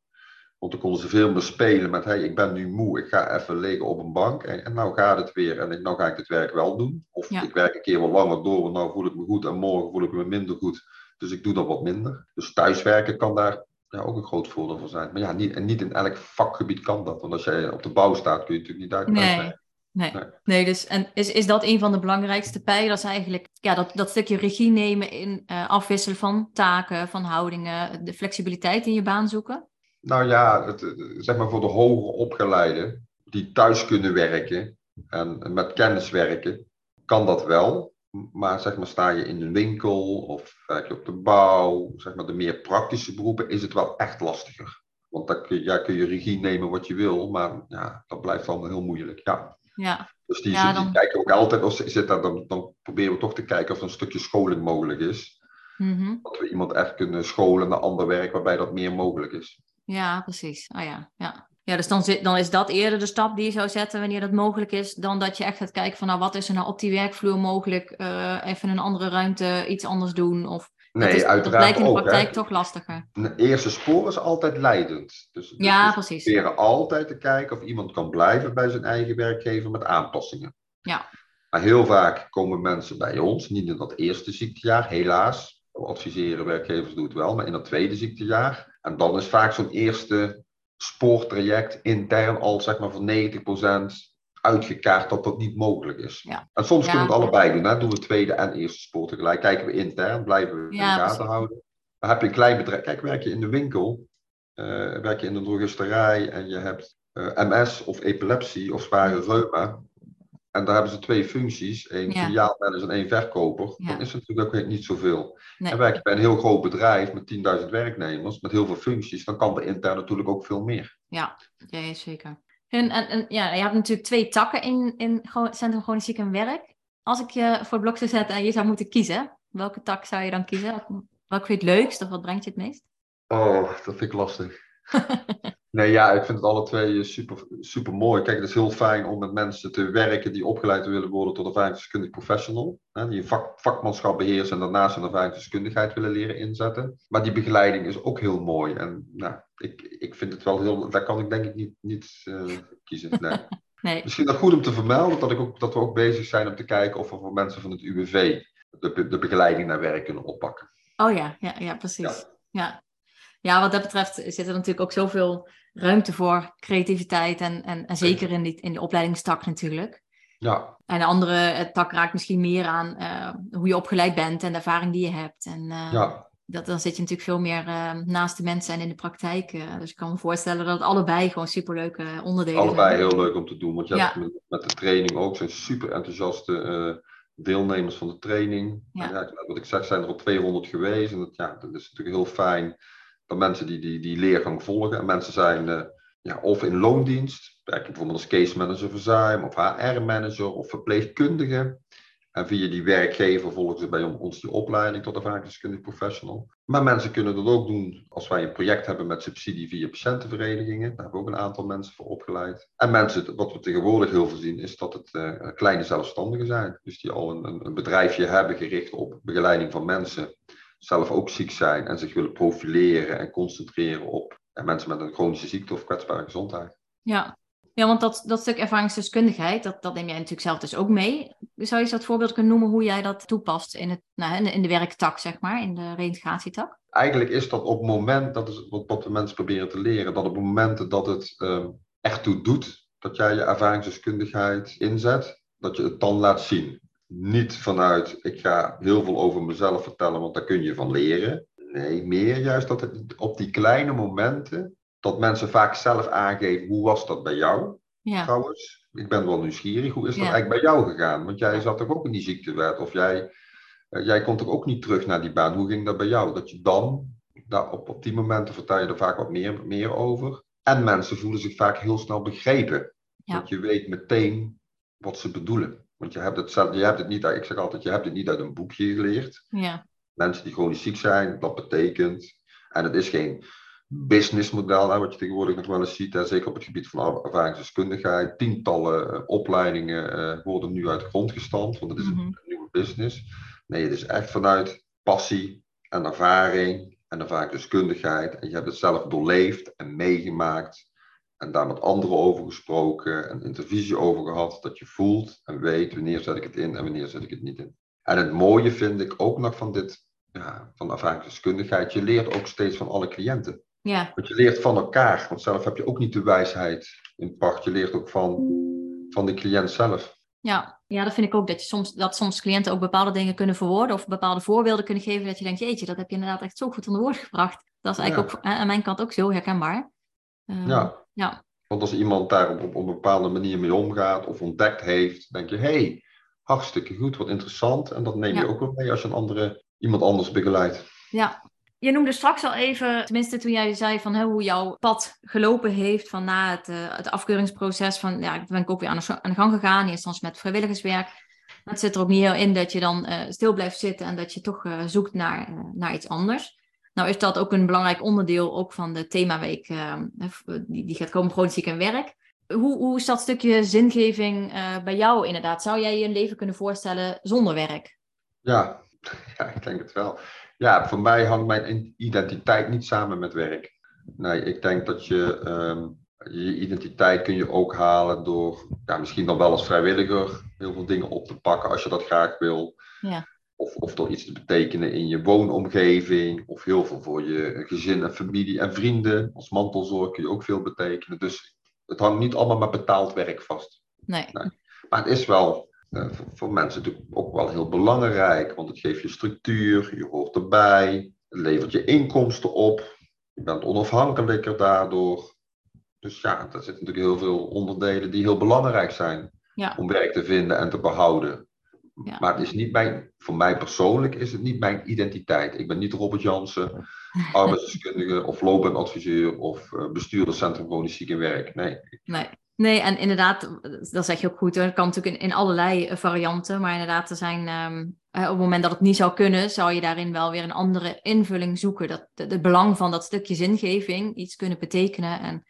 Want dan konden ze veel meer spelen met, hey, ik ben nu moe, ik ga even liggen op een bank en, en nou gaat het weer en ik, nou ga ik het werk wel doen. Of ik werk een keer wat langer door, want nou voel ik me goed en morgen voel ik me minder goed. Dus ik doe dat wat minder. Dus thuiswerken kan daar ja, ook een groot voordeel van zijn. Maar ja, niet, en niet in elk vakgebied kan dat. Want als jij op de bouw staat, kun je natuurlijk niet uit nee. Nee. nee. nee, dus en is, is dat een van de belangrijkste pijlers eigenlijk? Ja, dat, dat stukje regie nemen in uh, afwisselen van taken, van houdingen, de flexibiliteit in je baan zoeken? Nou ja, het, zeg maar voor de hoger opgeleiden die thuis kunnen werken en met kennis werken, kan dat wel. Maar zeg maar, sta je in een winkel of werk je op de bouw, zeg maar de meer praktische beroepen, is het wel echt lastiger. Want dan kun je, ja, kun je regie nemen wat je wil, maar ja, dat blijft allemaal heel moeilijk. Ja. Ja. Dus die, Ja, die kijken ook altijd, als zit daar, dan, dan proberen we toch te kijken of er een stukje scholing mogelijk is. Mhm. Dat we iemand echt kunnen scholen naar ander werk waarbij dat meer mogelijk is. Ja, precies. Oh ja, ja. Ja, dus dan, zit, dan is dat eerder de stap die je zou zetten wanneer dat mogelijk is, dan dat je echt gaat kijken van nou, wat is er nou op die werkvloer mogelijk, Eh, even een andere ruimte, iets anders doen. Of, Nee, dat, is, dat blijkt in de ook. praktijk toch lastiger. Een eerste spoor is altijd leidend. Dus, dus Ja, we precies. proberen altijd te kijken of iemand kan blijven bij zijn eigen werkgever met aanpassingen. Ja. Maar heel vaak komen mensen bij ons, niet in dat eerste ziektejaar, helaas. We adviseren werkgevers doen het wel, maar in dat tweede ziektejaar. En dan is vaak zo'n eerste spoortraject intern al zeg maar voor 90% uitgekaart dat dat niet mogelijk is. Ja. En soms Ja. kunnen we het allebei doen. Hè? Doen we tweede en eerste spoor tegelijk. Kijken we intern, blijven we in de gaten houden. Dan heb je een klein bedrijf. Kijk, werk je in de winkel, eh, werk je in de drogisterij en je hebt eh, MS of epilepsie of zware reuma. En daar hebben ze twee functies, één Ja. filiaalmanager en één verkoper. Ja. Dan is het natuurlijk ook niet zoveel. Nee. En werk je bij een heel groot bedrijf met 10.000 werknemers, met heel veel functies, dan kan de intern natuurlijk ook veel meer. Ja, ja, zeker. En, en, en ja, je hebt natuurlijk twee takken in, in Centrum Chronisch Ziek en Werk. Als ik je voor het blok zou zetten en je zou moeten kiezen, welke tak zou je dan kiezen? Welke vind je het leukst of wat brengt je het meest? Oh, dat vind ik lastig. [laughs] nee, ja, ik vind het alle twee eh, super, super mooi. Kijk, het is heel fijn om met mensen te werken die opgeleid willen worden tot ervaringsdeskundig professional. Hè, die een vak, vakmanschap beheersen en daarnaast hun ervaringsdeskundigheid willen leren inzetten. Maar die begeleiding is ook heel mooi. En nou, ik, ik vind het wel heel, daar kan ik denk ik niet, niet eh, kiezen. Nee. [laughs] Nee, Misschien nog goed om te vermelden dat, ik ook, dat we ook bezig zijn om te kijken of we voor mensen van het UWV de, de begeleiding naar werk kunnen oppakken. oh ja, ja, ja precies. Ja. Ja. Wat dat betreft zit er natuurlijk ook zoveel ruimte voor creativiteit en, en, en zeker in, die, in de opleidingstak natuurlijk. Ja, En de andere tak raakt misschien meer aan eh, hoe je opgeleid bent en de ervaring die je hebt. En eh, ja. dat, dan zit je natuurlijk veel meer eh, naast de mensen en in de praktijk. dus ik kan me voorstellen dat allebei gewoon superleuke onderdelen Allebei zijn. heel leuk om te doen, want je Ja. hebt met, met de training ook zijn super enthousiaste deelnemers van de training. Ja. En ja, wat ik zeg, zijn er al 200 geweest. En dat, ja, dat is natuurlijk heel fijn mensen die, die, die leergang volgen. En mensen zijn eh, ja, of in loondienst, werken bijvoorbeeld als case manager verzuim, of HR-manager of verpleegkundige. En via die werkgever volgen ze bij ons die opleiding tot ervaringsdeskundig professional. Maar mensen kunnen dat ook doen als wij een project hebben met subsidie via patiëntenverenigingen. Daar hebben we ook een aantal mensen voor opgeleid. En mensen, wat we tegenwoordig heel veel zien, is dat het eh, kleine zelfstandigen zijn. Dus die al een, een bedrijfje hebben gericht op begeleiding van mensen. Zelf ook ziek zijn en zich willen profileren en concentreren op ja, mensen met een chronische ziekte of kwetsbare gezondheid. Ja, ja want dat, dat stuk ervaringsdeskundigheid, dat, dat neem jij natuurlijk zelf dus ook mee. Zou je eens dat voorbeeld kunnen noemen hoe jij dat toepast in, het, nou, in, de, werktak, zeg maar, in de reintegratietak? Eigenlijk is dat op het moment, dat is wat, wat de mensen proberen te leren, dat op momenten dat het ehm, echt toe doet, dat jij je ervaringsdeskundigheid inzet, dat je het dan laat zien. Niet vanuit, ik ga heel veel over mezelf vertellen, want daar kun je van leren. Nee, meer juist dat het op die kleine momenten, dat mensen vaak zelf aangeven, hoe was dat bij jou Ja, trouwens? Ik ben wel nieuwsgierig, hoe is dat Ja. eigenlijk bij jou gegaan? Want jij zat toch ook in die ziektewet, of jij, eh, jij kon toch ook niet terug naar die baan. Hoe ging dat bij jou? Dat je dan, nou, op, op die momenten vertel je er vaak wat meer, meer over. En mensen voelen zich vaak heel snel begrepen. Ja. Want je weet meteen wat ze bedoelen. Want je hebt het, zelf, je hebt het niet, uit- ik zeg altijd, je hebt het niet uit een boekje geleerd. ja, Mensen die chronisch ziek zijn, dat betekent. En het is geen businessmodel, hè, wat je tegenwoordig nog wel eens ziet. Hè, zeker op het gebied van ervaringsdeskundigheid. Tientallen eh, opleidingen eh, worden nu uit de grond gestampt, want het is Mhm. een nieuwe business. Nee, het is echt vanuit passie en ervaring en ervaringsdeskundigheid. En je hebt het zelf doorleefd en meegemaakt. En daar met anderen over gesproken en intervisie over gehad. Dat je voelt en weet wanneer zet ik het in en wanneer zet ik het niet in. En het mooie vind ik ook nog van dit, ja, van ervaringsdeskundigheid. Je leert ook steeds van alle cliënten. ja, Want je leert van elkaar. Want zelf heb je ook niet de wijsheid in pacht. Je leert ook van, van de cliënt zelf. ja. Ja, dat vind ik ook, dat, je soms, dat soms cliënten ook bepaalde dingen kunnen verwoorden of bepaalde voorbeelden kunnen geven, dat je denkt, jeetje, dat heb je inderdaad echt zo goed onder woord gebracht. Dat is eigenlijk Ja. ook aan mijn kant ook zo herkenbaar. Ja. Ja. Want als iemand daar op, op, een bepaalde manier mee omgaat of ontdekt heeft, denk je, hé, hey, hartstikke goed, wat interessant. En dat neem je Ja. ook wel mee als je een andere, iemand anders begeleidt. Ja. Je noemde straks al even, tenminste toen jij zei van hè, hoe jouw pad gelopen heeft van na het, eh, het afkeuringsproces. Van ja, ik ben ook weer aan de, aan de gang gegaan, eerst instantie met vrijwilligerswerk. Maar het zit er ook niet heel in dat je dan eh, stil blijft zitten en dat je toch eh, zoekt naar, naar iets anders. Nou is dat ook een belangrijk onderdeel ook van de themaweek eh, die, die gaat komen, chronisch ziek en werk. Hoe, hoe is dat stukje zingeving eh, bij jou inderdaad? Zou jij je een leven kunnen voorstellen zonder werk? Ja, [laughs] ja, ik denk het wel. Ja, voor mij hangt mijn identiteit niet samen met werk. Nee, ik denk dat je ehm, je identiteit kun je ook halen door ja, misschien dan wel als vrijwilliger heel veel dingen op te pakken als je dat graag wil. Ja. Of, of door iets te betekenen in je woonomgeving. Of heel veel voor je gezin en familie en vrienden. Als mantelzorg kun je ook veel betekenen. Dus het hangt niet allemaal met betaald werk vast. Nee. Maar het is wel eh, voor, voor mensen natuurlijk ook wel heel belangrijk, want het geeft je structuur, je hoort erbij, het levert je inkomsten op, je bent onafhankelijker daardoor. Dus ja, er zitten natuurlijk heel veel onderdelen die heel belangrijk zijn Ja. om werk te vinden en te behouden. Ja. Maar het is niet mijn, voor mij persoonlijk is het niet mijn identiteit. Ik ben niet Robert Jansen, [laughs] arbeidsdeskundige of loopbaanadviseur of eh, bestuurder Centrum Chronisch Ziek en Werk. Nee, Nee. Nee, en inderdaad, dat zeg je ook goed. Het kan natuurlijk in, allerlei eh, varianten. Maar inderdaad, er zijn, ehm, eh, op het moment dat het niet zou kunnen, zou je daarin wel weer een andere invulling zoeken. Dat, de- het belang van dat stukje zingeving, iets kunnen betekenen en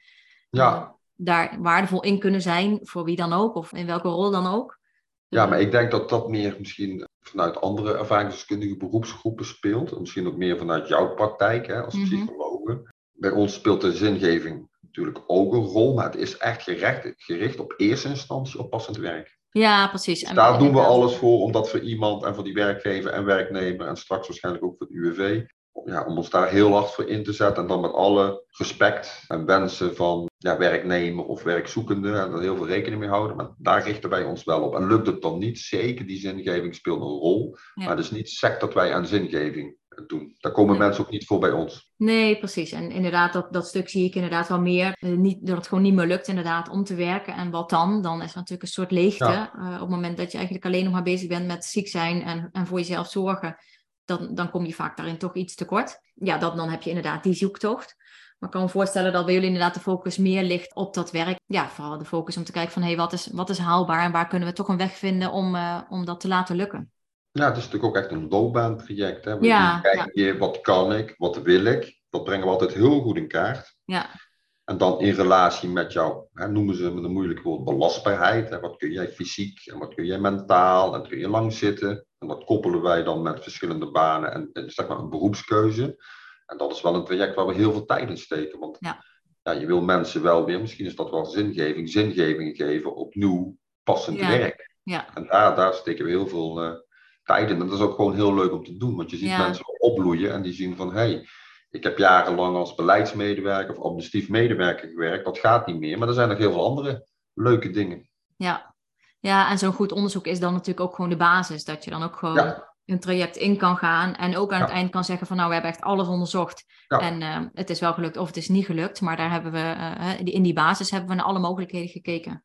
ja. daar waardevol in kunnen zijn, voor wie dan ook, of in welke rol dan ook. Ja, maar ik denk dat dat meer misschien vanuit andere ervaringsdeskundige beroepsgroepen speelt. En misschien ook meer vanuit jouw praktijk hè, als psychologe. Bij ons speelt de zingeving natuurlijk ook een rol, maar het is echt gericht, gericht op eerste instantie op passend werk. Ja, precies. Dus En- daar doen we alles voor om dat voor iemand en voor die werkgever en werknemer en straks waarschijnlijk ook voor het UWV. Ja, om ons daar heel hard voor in te zetten en dan met alle respect en wensen van ja, werknemer of werkzoekende en er heel veel rekening mee houden. Maar daar richten wij ons wel op. En lukt het dan niet, zeker die zingeving speelt een rol. Ja. Maar het is niet sec dat wij aan zingeving doen. Daar komen mensen ook niet voor bij ons. Nee, precies. En inderdaad, dat, dat stuk zie ik inderdaad wel meer. Eh, niet, dat het gewoon niet meer lukt inderdaad om te werken. En wat dan? Dan is er natuurlijk een soort leegte. Ja. Eh, op het moment dat je eigenlijk alleen nog maar bezig bent met ziek zijn en, en voor jezelf zorgen. Dan, dan kom je vaak daarin toch iets tekort. Ja, dat, dan heb je inderdaad die zoektocht. Maar ik kan me voorstellen dat bij jullie inderdaad de focus meer ligt op dat werk. Ja, vooral de focus om te kijken van hé, hey, wat, is, wat is haalbaar en waar kunnen we toch een weg vinden om, eh, om dat te laten lukken. Ja, het is natuurlijk ook echt een loopbaantraject. Hè? Ja, Ja, kijk je, wat kan ik, wat wil ik? Dat brengen we altijd heel goed in kaart. Ja, En dan in relatie met jouw, hè, noemen ze met een moeilijk woord, belastbaarheid. Hè? Wat kun jij fysiek en wat kun jij mentaal en kun je lang zitten. En dat koppelen wij dan met verschillende banen en, en zeg maar een beroepskeuze. En dat is wel een traject waar we heel veel tijd in steken. Want Ja. ja, je wil mensen wel weer, misschien is dat wel zingeving, zingeving geven op nieuw passend Ja. werk. ja, En daar, daar steken we heel veel eh, tijd in. En dat is ook gewoon heel leuk om te doen. Want je ziet Ja. mensen opbloeien en die zien van... hé, hey, ik heb jarenlang als beleidsmedewerker of administratief medewerker gewerkt. Dat gaat niet meer. Maar er zijn nog heel veel andere leuke dingen. ja. Ja, en zo'n goed onderzoek is dan natuurlijk ook gewoon de basis. Dat je dan ook gewoon Ja. een traject in kan gaan. En ook aan Ja. het eind kan zeggen van nou, we hebben echt alles onderzocht. Ja. En eh, het is wel gelukt of het is niet gelukt. Maar daar hebben we, hè, in die basis hebben we naar alle mogelijkheden gekeken.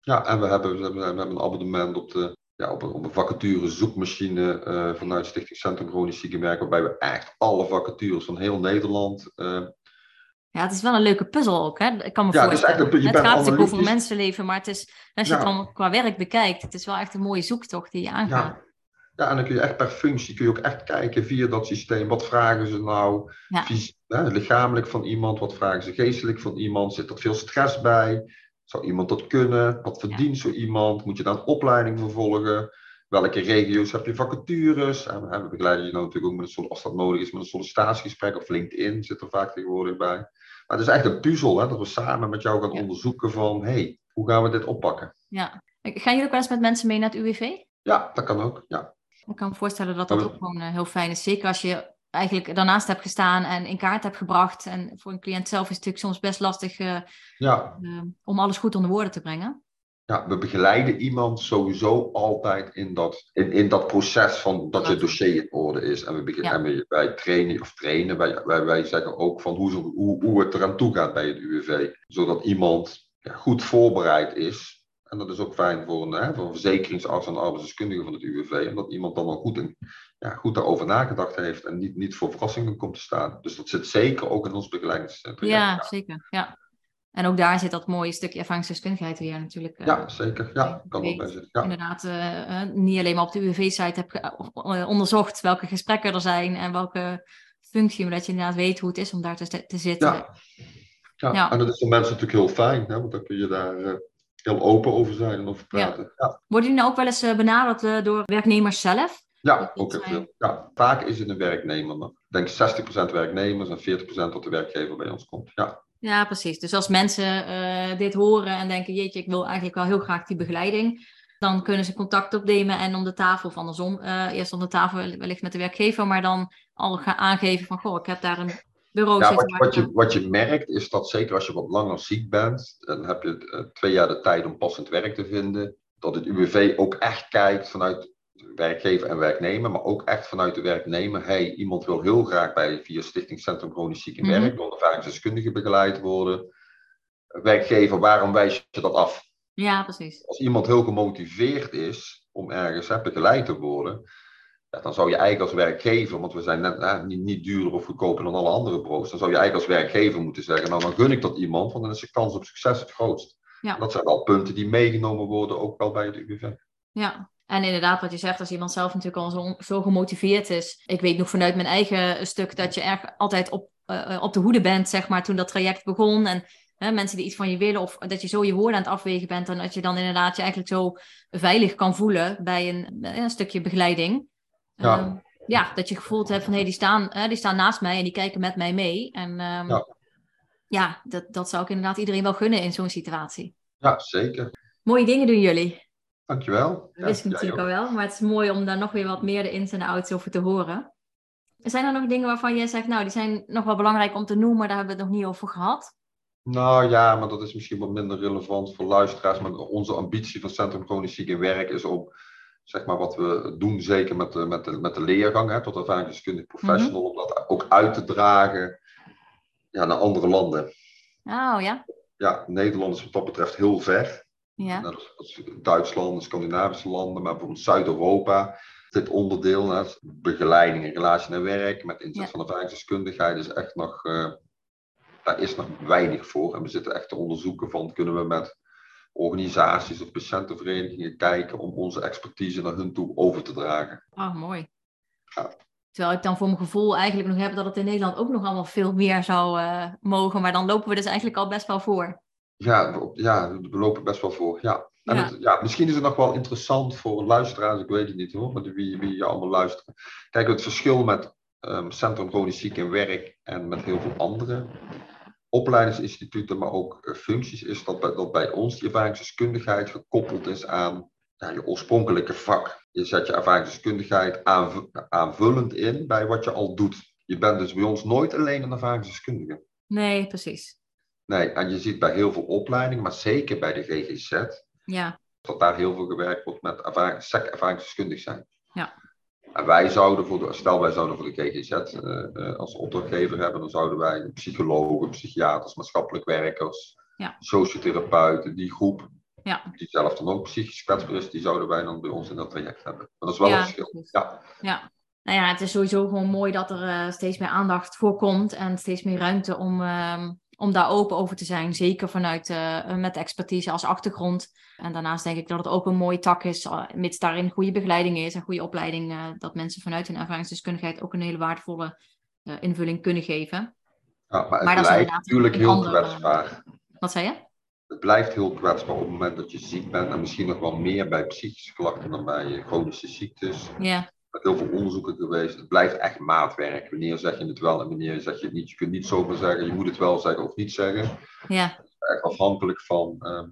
Ja, en we hebben, we hebben, we hebben een abonnement op, de, ja, op, een, op een vacature zoekmachine eh, vanuit Stichting Centrum Chronisch Ziekenwerk. Waarbij we echt alle vacatures van heel Nederland... Ja, het is wel een leuke puzzel ook, hè? Ik kan me Ja, voorstellen. het gaat natuurlijk over mensenleven, maar het is, als je Ja. het dan qua werk bekijkt, het is wel echt een mooie zoektocht die je aangaat. Ja. ja, en dan kun je echt per functie kun je ook echt kijken via dat systeem. Wat vragen ze nou Ja. hè, lichamelijk van iemand? Wat vragen ze geestelijk van iemand? Zit er veel stress bij? Zou iemand dat kunnen? Wat verdient zo iemand? Moet je daar een opleiding voor volgen? Welke regio's heb je vacatures? En hè, we begeleiden je nou natuurlijk ook met een als dat nodig is, met een sollicitatiegesprek of LinkedIn zit er vaak tegenwoordig bij. Maar het is echt een puzzel, hè, dat we samen met jou gaan Ja. onderzoeken van, hey, hoe gaan we dit oppakken? Ja. Gaan jullie ook wel eens met mensen mee naar het UWV? Ja, dat kan ook. Ja. Ik kan me voorstellen dat dat ook gewoon eh, heel fijn is. Zeker als je eigenlijk daarnaast hebt gestaan en in kaart hebt gebracht. En voor een cliënt zelf is het natuurlijk soms best lastig eh, Ja, eh, om alles goed onder woorden te brengen. Ja, we begeleiden iemand sowieso altijd in dat, in, in dat proces van dat je dossier in orde is. En, we Ja. en we- wij trainen, of trainen, wij, wij, wij zeggen ook van hoe, hoe, hoe het eraan toe gaat bij het UWV. Zodat iemand ja, goed voorbereid is En dat is ook fijn voor een, hè, voor een verzekeringsarts en arbeidsdeskundige van het UWV. Omdat iemand dan al goed, in, ja, goed daarover nagedacht heeft en niet, niet voor verrassingen komt te staan. Dus dat zit zeker ook in ons begeleidingscentrum. Ja, zeker. Ja. En ook daar zit dat mooie stukje ervaringsdeskundigheid weer natuurlijk. ja, eh, zeker. Ja, kan ook bij zitten. Ja. Inderdaad, uh, niet alleen maar op de UWV-site heb onderzocht welke gesprekken er zijn en welke functie, maar dat je inderdaad weet hoe het is om daar te, te zitten. Ja. Ja. en dat is voor mensen natuurlijk heel fijn, hè, want dan kun je daar heel open over zijn en over praten. Ja. Worden jullie nou ook wel eens benaderd door werknemers zelf? Ja, ook heel veel. Ja, vaak is het een werknemer. Maar ik denk 60% werknemers en 40% dat de werkgever bij ons komt. Ja. Ja, precies. Dus als mensen uh, dit horen en denken, jeetje, ik wil eigenlijk wel heel graag die begeleiding, dan kunnen ze contact opnemen en om de tafel, of andersom, uh, eerst om de tafel wellicht met de werkgever, maar dan al gaan aangeven van, goh, ik heb daar een bureau ja. Wat, wat, je, wat je merkt is dat zeker als je wat langer ziek bent, dan heb je uh, twee jaar de tijd om passend werk te vinden, dat het UWV ook echt kijkt vanuit werkgever en werknemer, maar ook echt vanuit de werknemer. Hey, iemand wil heel graag bij via Stichting Centrum Chronisch Ziek en mm -hmm. Werk door ervaringsdeskundige begeleid worden. Werkgever, waarom wijs je dat af? Ja, precies. Als iemand heel gemotiveerd is om ergens hè, begeleid te worden, ja, dan zou je eigenlijk als werkgever, want we zijn net, niet, niet duurder of goedkoper dan alle andere bureaus, dan zou je eigenlijk als werkgever moeten zeggen, nou dan gun ik dat iemand, want dan is de kans op succes het grootst. Ja. Dat zijn wel punten die meegenomen worden, ook wel bij het UWV. Ja, en inderdaad, wat je zegt, als iemand zelf natuurlijk al zo, zo gemotiveerd is. Ik weet nog vanuit mijn eigen stuk dat je erg altijd op, uh, op de hoede bent, zeg maar, toen dat traject begon. En hè, mensen die iets van je willen, of dat je zo je woorden aan het afwegen bent. En dat je dan inderdaad je eigenlijk zo veilig kan voelen bij een, een stukje begeleiding. Ja. Uh, ja, dat je gevoeld hebt van hé, hey, die, staan, die staan naast mij en die kijken met mij mee. En um, ja, ja dat, dat zou ik inderdaad iedereen wel gunnen in zo'n situatie. Ja, zeker. Mooie dingen doen jullie. Dankjewel. Dat wist ik natuurlijk al wel, maar het is mooi om daar nog weer wat meer de ins en outs over te horen. Zijn er nog dingen waarvan jij zegt, nou, die zijn nog wel belangrijk om te noemen, maar daar hebben we het nog niet over gehad? Nou ja, maar dat is misschien wat minder relevant voor luisteraars. Maar onze ambitie van Centrum Chronisch Ziek en Werk is om, zeg maar, wat we doen, zeker met de, met de, met de leergang, hè, tot ervaringsdeskundig professional, mm -hmm. om dat ook uit te dragen ja, naar andere landen. Oh ja? Ja, Nederland is wat dat betreft heel ver. Ja. Duitsland, Scandinavische landen, maar bijvoorbeeld Zuid-Europa. Dit onderdeel, hè, begeleiding in relatie naar werk, met inzet ja. van ervaringsdeskundigheid, is echt nog, uh, daar is nog weinig voor. En we zitten echt te onderzoeken van, kunnen we met organisaties of patiëntenverenigingen kijken om onze expertise naar hun toe over te dragen. Oh, mooi. Ja. Terwijl ik dan voor mijn gevoel eigenlijk nog heb dat het in Nederland ook nog allemaal veel meer zou uh, mogen, maar dan lopen we dus eigenlijk al best wel voor. Ja, ja, we lopen best wel voor. Ja. En ja. Het, ja, misschien is het nog wel interessant voor luisteraars, ik weet het niet hoor, maar wie, wie je allemaal luisteren. Kijk, het verschil met um, Centrum Chronisch Ziek en Werk en met heel veel andere opleidingsinstituten, maar ook uh, functies, is dat bij, dat bij ons die ervaringsdeskundigheid gekoppeld is aan ja, je oorspronkelijke vak. Je zet je ervaringsdeskundigheid aanv aanvullend in bij wat je al doet. Je bent dus bij ons nooit alleen een ervaringsdeskundige. Nee, precies. Nee, en je ziet bij heel veel opleidingen, maar zeker bij de GGZ, ja. dat daar heel veel gewerkt wordt met ervaring, ervaringsdeskundig zijn. Ja. En wij zouden voor de, stel wij zouden voor de GGZ uh, uh, als opdrachtgever hebben, dan zouden wij psychologen, psychiaters, maatschappelijk werkers, ja. sociotherapeuten, die groep, ja. die zelf dan ook psychisch kwetsbaar is, die zouden wij dan bij ons in dat traject hebben. Maar dat is wel ja, een verschil. Ja. ja. Nou ja, het is sowieso gewoon mooi dat er uh, steeds meer aandacht voor komt en steeds meer ruimte om om daar open over te zijn. Zeker vanuit uh, met expertise als achtergrond. En daarnaast denk ik dat het ook een mooie tak is, uh, mits daarin goede begeleiding is en goede opleiding, uh, dat mensen vanuit hun ervaringsdeskundigheid ook een hele waardevolle invulling kunnen geven. Ja, maar het maar blijft natuurlijk heel andere, kwetsbaar. Wat zei je? Het blijft heel kwetsbaar op het moment dat je ziek bent en misschien nog wel meer bij psychische klachten dan bij chronische ziektes. Ja heel veel onderzoeken geweest. Het blijft echt maatwerk. Wanneer zeg je het wel en wanneer zeg je het niet. Je kunt niet zomaar zeggen, je moet het wel zeggen of niet zeggen. Ja. Het is echt afhankelijk van uh,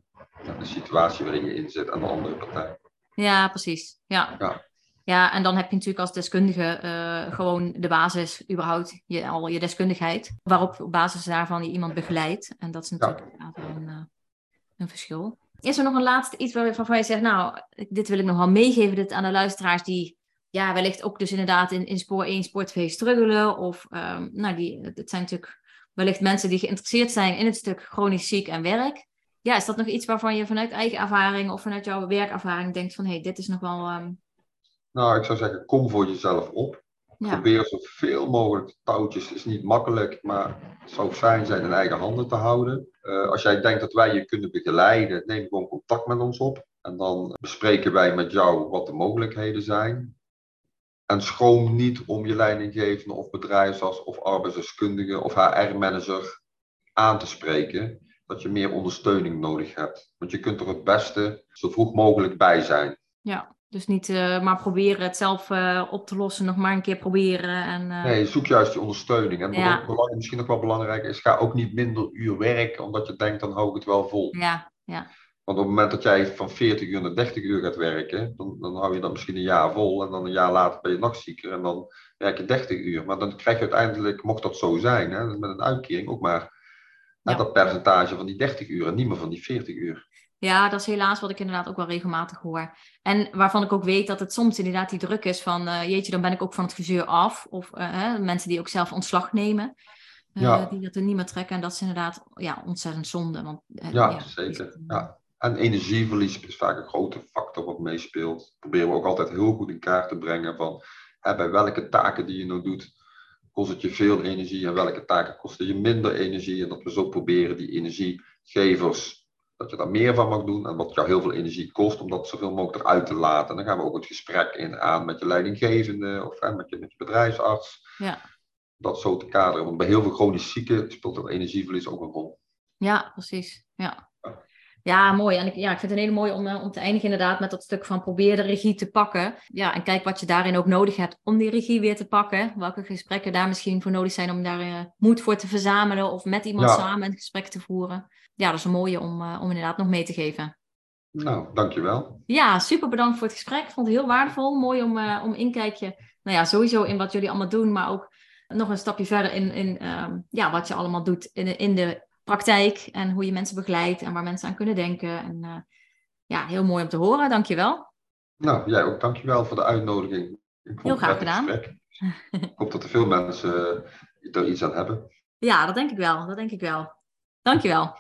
de situatie waarin je in zit en de andere partij. Ja, precies. Ja. ja. Ja, en dan heb je natuurlijk als deskundige uh, gewoon de basis, überhaupt je, al je deskundigheid, waarop op basis daarvan je iemand begeleidt. En dat is natuurlijk ja. een, uh, een verschil. Is er nog een laatste iets waarvan je zegt, nou, dit wil ik nog wel meegeven dit aan de luisteraars die ja, wellicht ook dus inderdaad in, in spoor 1, spoor 2 struggelen. Of um, nou, die, het zijn natuurlijk wellicht mensen die geïnteresseerd zijn in het stuk chronisch ziek en werk. ja, is dat nog iets waarvan je vanuit eigen ervaring of vanuit jouw werkervaring denkt van hé, hey, dit is nog wel. Ehm, nou, ik zou zeggen, kom voor jezelf op. Probeer zoveel mogelijk touwtjes. is niet makkelijk, maar het zou fijn zijn in eigen handen te houden. Uh, als jij denkt dat wij je kunnen begeleiden, neem gewoon contact met ons op. En dan bespreken wij met jou wat de mogelijkheden zijn. En schroom niet om je leidinggevende of bedrijfsarts of arbeidsdeskundige of HR-manager aan te spreken dat je meer ondersteuning nodig hebt. Want je kunt er het beste zo vroeg mogelijk bij zijn. Ja, dus niet uh, maar proberen het zelf uh, op te lossen, nog maar een keer proberen. En, uh... Nee, zoek juist die ondersteuning. En ja. misschien ook wel belangrijk is, ga ook niet minder uur werken, omdat je denkt, dan hou ik het wel vol. Ja, ja. Want op het moment dat jij van 40 uur naar 30 uur gaat werken, dan, dan hou je dat misschien een jaar vol. En dan een jaar later ben je nog zieker en dan werk je 30 uur. Maar dan krijg je uiteindelijk, mocht dat zo zijn, hè, met een uitkering ook maar ja. dat percentage van die 30 uur en niet meer van die 40 uur. Ja, dat is helaas wat ik inderdaad ook wel regelmatig hoor. En waarvan ik ook weet dat het soms inderdaad die druk is van, uh, jeetje, dan ben ik ook van het gezeur af. Of uh, mensen die ook zelf ontslag nemen, uh, die dat er niet meer trekken. En dat is inderdaad ja, ontzettend zonde. Want, ja, ja, zeker. Ja. En energieverlies is vaak een grote factor wat meespeelt. Proberen we ook altijd heel goed in kaart te brengen van hè, bij welke taken die je nou doet, kost het je veel energie en welke taken kosten je minder energie. En dat we zo proberen die energiegevers, dat je daar meer van mag doen en wat jou heel veel energie kost, om dat zoveel mogelijk eruit te laten. En dan gaan we ook het gesprek in aan met je leidinggevende of hè, met, je, met je bedrijfsarts. Ja. Dat zo te kaderen. Want bij heel veel chronisch zieken speelt dat energieverlies ook een rol. Ja, precies. Ja. Ja, mooi. En ik, ja, ik vind het een hele mooie om, eh, om te eindigen inderdaad met dat stuk van probeer de regie te pakken. Ja, en kijk wat je daarin ook nodig hebt om die regie weer te pakken. Welke gesprekken daar misschien voor nodig zijn om daar uh, moed voor te verzamelen of met iemand samen een gesprek te voeren. Ja, dat is een mooie om, uh, om inderdaad nog mee te geven. Nou, dankjewel. Ja, super bedankt voor het gesprek. Ik vond het heel waardevol. Mooi om, om inkijkje, nou ja, sowieso in wat jullie allemaal doen, maar ook nog een stapje verder in, in uh, ja, wat je allemaal doet in in de praktijk en hoe je mensen begeleidt en waar mensen aan kunnen denken. En uh, ja, heel mooi om te horen. Dankjewel. Nou, jij ook. Dankjewel voor de uitnodiging. Heel graag gedaan. ik hoop dat er veel mensen er iets aan hebben. Ja, dat denk ik wel. Dat denk ik wel. Dankjewel.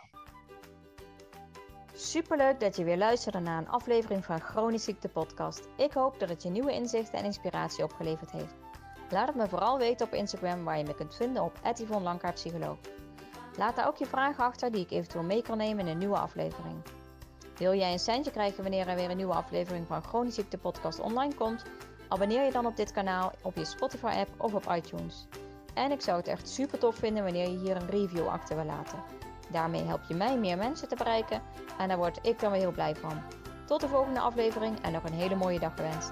Superleuk dat je weer luisterde naar een aflevering van Chronisch Ziekte Podcast. Ik hoop dat het je nieuwe inzichten en inspiratie opgeleverd heeft. Laat het me vooral weten op Instagram waar je me kunt vinden op Yvonne Psycholoog. Laat daar ook je vragen achter die ik eventueel mee kan nemen in een nieuwe aflevering. Wil jij een centje krijgen wanneer er weer een nieuwe aflevering van Chronisch Ziekte Podcast online komt? Abonneer je dan op dit kanaal op je Spotify app of op iTunes. En ik zou het echt super tof vinden wanneer je hier een review achter wil laten. Daarmee help je mij meer mensen te bereiken en daar word ik dan weer heel blij van. Tot de volgende aflevering en nog een hele mooie dag gewenst.